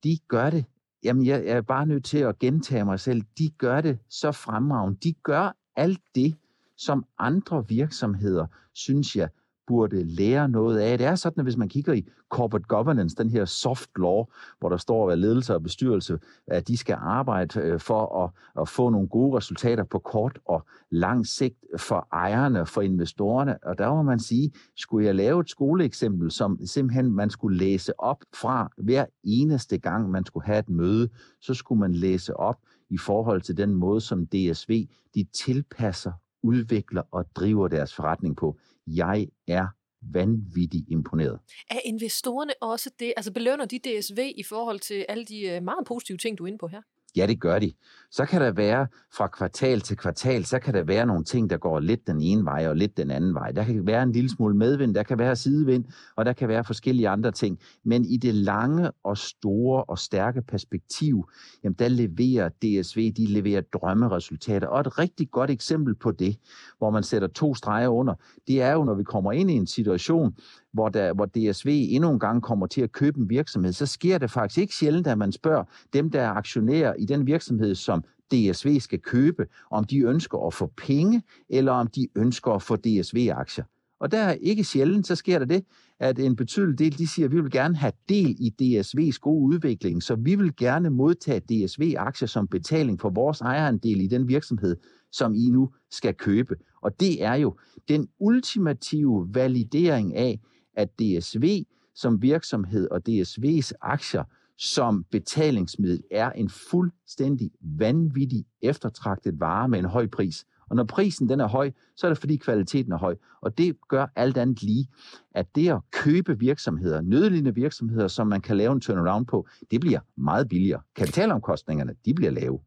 de gør det. Jamen, jeg er bare nødt til at gentage mig selv. De gør det så fremragende. De gør alt det, som andre virksomheder, synes jeg, burde lære noget af. Det er sådan, at hvis man kigger i corporate governance, den her soft law, hvor der står, at ledelse og bestyrelse, at de skal arbejde øh, for at, at få nogle gode resultater på kort og lang sigt for ejerne, for investorerne. Og der må man sige, skulle jeg lave et skoleeksempel, som simpelthen man skulle læse op fra hver eneste gang, man skulle have et møde, så skulle man læse op i forhold til den måde, som DSV de tilpasser udvikler og driver deres forretning på. Jeg er vanvittigt imponeret. Er investorerne også det? Altså belønner de DSV i forhold til alle de øh, meget positive ting, du er inde på her? Ja, det gør de. Så kan der være fra kvartal til kvartal, så kan der være nogle ting, der går lidt den ene vej og lidt den anden vej. Der kan være en lille smule medvind, der kan være sidevind, og der kan være forskellige andre ting. Men i det lange og store og stærke perspektiv, jamen der leverer DSV, de leverer drømmeresultater. Og et rigtig godt eksempel på det, hvor man sætter to streger under, det er jo, når vi kommer ind i en situation, hvor, der, hvor DSV endnu en gang kommer til at købe en virksomhed, så sker det faktisk ikke sjældent, at man spørger dem, der er aktionærer i den virksomhed, som DSV skal købe, om de ønsker at få penge, eller om de ønsker at få DSV-aktier. Og der er ikke sjældent, så sker der det, at en betydelig del, de siger, at vi vil gerne have del i DSV's gode udvikling, så vi vil gerne modtage DSV-aktier som betaling for vores ejerandel i den virksomhed, som I nu skal købe. Og det er jo den ultimative validering af, at DSV som virksomhed og DSV's aktier som betalingsmiddel er en fuldstændig vanvittig eftertragtet vare med en høj pris. Og når prisen den er høj, så er det fordi kvaliteten er høj. Og det gør alt andet lige, at det at købe virksomheder, nødlignende virksomheder, som man kan lave en turnaround på, det bliver meget billigere. Kapitalomkostningerne, de bliver lave.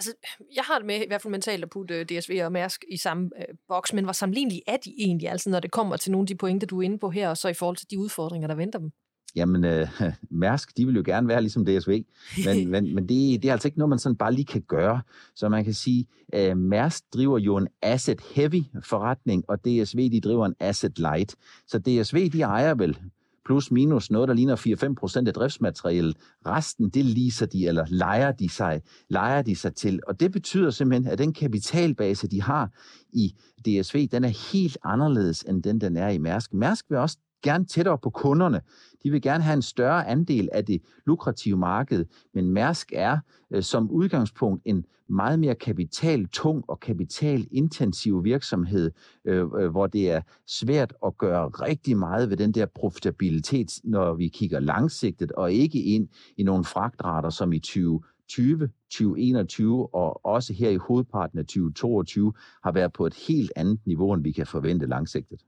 Altså, jeg har det med i hvert fald mentalt at putte øh, DSV og Mærsk i samme øh, boks, men hvor sammenlignelige er de egentlig, altså når det kommer til nogle af de pointer, du er inde på her, og så i forhold til de udfordringer, der venter dem? Jamen, øh, (laughs) Mærsk, de vil jo gerne være ligesom DSV, men, (laughs) men, men det, det er altså ikke noget, man sådan bare lige kan gøre. Så man kan sige, øh, Mærsk driver jo en asset-heavy forretning, og DSV, de driver en asset-light. Så DSV, de ejer vel plus minus noget, der ligner 4-5 procent af driftsmaterialet. Resten, det leaser de, eller leger de, sig, leger de sig til. Og det betyder simpelthen, at den kapitalbase, de har i DSV, den er helt anderledes, end den, den er i Mærsk. Mærsk vil også gerne tættere på kunderne. De vil gerne have en større andel af det lukrative marked, men Mærsk er øh, som udgangspunkt en meget mere kapitaltung og kapitalintensiv virksomhed, øh, øh, hvor det er svært at gøre rigtig meget ved den der profitabilitet, når vi kigger langsigtet og ikke ind i nogle fragtrater som i 2020, 2021 og også her i hovedparten af 2022 har været på et helt andet niveau, end vi kan forvente langsigtet.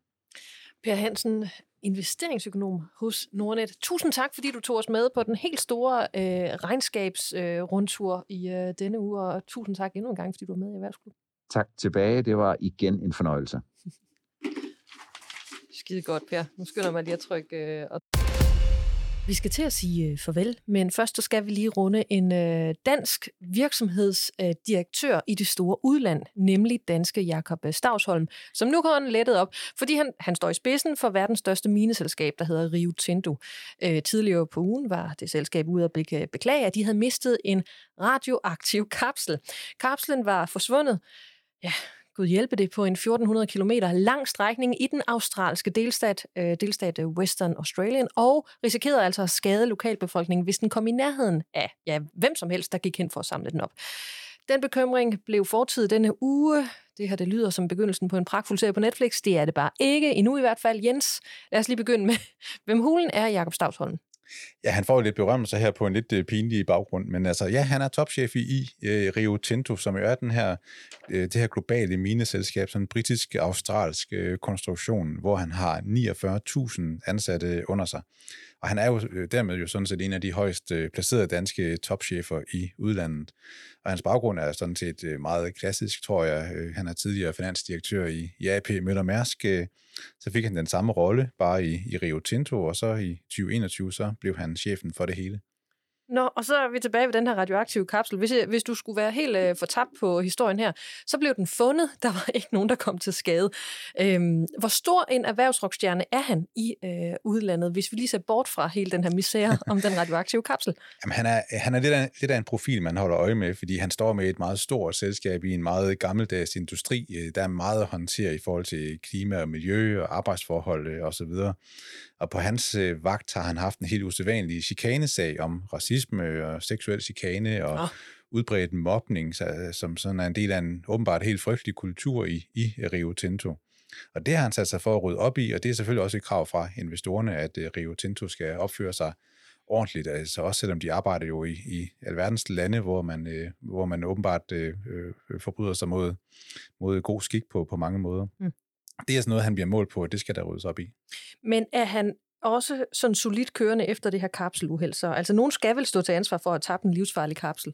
Per Hansen, investeringsøkonom hos Nordnet. Tusind tak, fordi du tog os med på den helt store øh, regnskabsrundtur øh, i øh, denne uge, og tusind tak endnu en gang, fordi du var med i Erhvervsklub. Tak tilbage. Det var igen en fornøjelse. (laughs) Skide godt, Per. Nu skynder mig lige at trykke øh, og vi skal til at sige øh, farvel, men først så skal vi lige runde en øh, dansk virksomhedsdirektør øh, i det store udland, nemlig danske Jakob øh, Stavsholm, som nu går lettet op, fordi han, han står i spidsen for verdens største mineselskab, der hedder Rio Tinto. Øh, tidligere på ugen var det selskab ude at beklage, at de havde mistet en radioaktiv kapsel. Kapslen var forsvundet, ja, Gud hjælpe det, på en 1400 km lang strækning i den australske delstat, øh, delstat øh, Western Australian, og risikerede altså at skade lokalbefolkningen, hvis den kom i nærheden af ja, hvem som helst, der gik hen for at samle den op. Den bekymring blev fortid denne uge. Det her, det lyder som begyndelsen på en pragtfuld serie på Netflix. Det er det bare ikke, endnu i hvert fald. Jens, lad os lige begynde med, hvem hulen er Jakob Stavsholm? Ja, han får jo lidt berømmelse her på en lidt øh, pinlig baggrund, men altså, ja, han er topchef i uh, Rio Tinto, som jo er den her, uh, det her globale mineselskab, sådan en britisk-australsk konstruktion, hvor han har 49.000 ansatte under sig. Og han er jo øh, dermed jo sådan set en af de højst øh, placerede danske topchefer i udlandet. Og hans baggrund er sådan set øh, meget klassisk, tror jeg. Han er tidligere finansdirektør i, i AP Møller Mærsk, så fik han den samme rolle, bare i, i Rio Tinto, og så i 2021, så blev han chefen for det hele. Nå, og så er vi tilbage ved den her radioaktive kapsel. Hvis, hvis du skulle være helt øh, fortabt på historien her, så blev den fundet. (laughs) Der var ikke nogen, der kom til skade. Øhm, hvor stor en erhvervsrockstjerne er han i øh, udlandet, hvis vi lige ser bort fra hele den her misære om den radioaktive kapsel? (laughs) Jamen, han er, han er lidt, af, lidt af en profil, man holder øje med, fordi han står med et meget stort selskab i en meget gammeldags industri. Øh, der er meget at håndtere i forhold til klima og miljø og arbejdsforhold øh, osv. Og på hans øh, vagt har han haft en helt usædvanlig chikanesag om racisme og seksuel chikane og oh. udbredt mobning, så, som sådan er en del af en åbenbart helt frygtelig kultur i, i Rio Tinto. Og det har han sat sig for at rydde op i, og det er selvfølgelig også et krav fra investorerne, at øh, Rio Tinto skal opføre sig ordentligt, altså også selvom de arbejder jo i, i alverdens lande, hvor man, øh, hvor man åbenbart øh, øh, forbryder sig mod, mod god skik på, på mange måder. Mm det er sådan noget, han bliver målt på, og det skal der ryddes op i. Men er han også sådan solidt kørende efter det her kapseluheld? Så, altså, nogen skal vel stå til ansvar for at tabe en livsfarlig kapsel?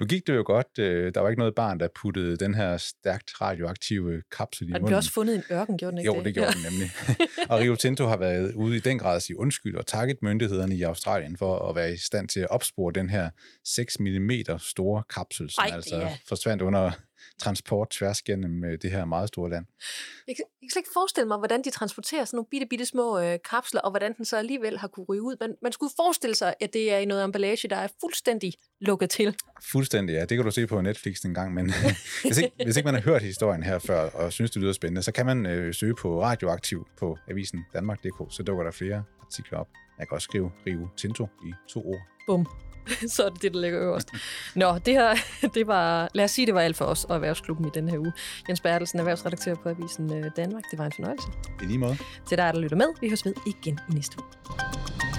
Nu gik det jo godt. Øh, der var ikke noget barn, der puttede den her stærkt radioaktive kapsel i munden. Den blev også fundet i en ørken, gjorde den ikke Jo, det, det gjorde den nemlig. (laughs) og Rio Tinto har været ude i den grad at sige undskyld og takket myndighederne i Australien for at være i stand til at opspore den her 6 mm store kapsel, som Ej, altså ja. forsvandt under transport tværs gennem øh, det her meget store land. Jeg kan, jeg kan slet ikke forestille mig, hvordan de transporterer sådan nogle bitte, bitte små øh, kapsler, og hvordan den så alligevel har kunne ryge ud. Men man skulle forestille sig, at det er i noget emballage, der er fuldstændig lukket til. Fuldstændig, ja. Det kan du se på Netflix en gang, men (laughs) hvis, ikke, hvis ikke man har hørt historien her før, og synes, det lyder spændende, så kan man øh, søge på Radioaktiv på avisen Danmark.dk, så dukker der flere artikler op. Jeg kan også skrive Rio Tinto i to ord. Bum. (laughs) så er det det, der ligger øverst. Nå, det her, (laughs) det var, lad os sige, det var alt for os og Erhvervsklubben i den her uge. Jens Bertelsen, erhvervsredaktør på Avisen øh, Danmark. Det var en fornøjelse. I lige måde. Til dig, der lytter med. Vi høres ved igen i næste uge.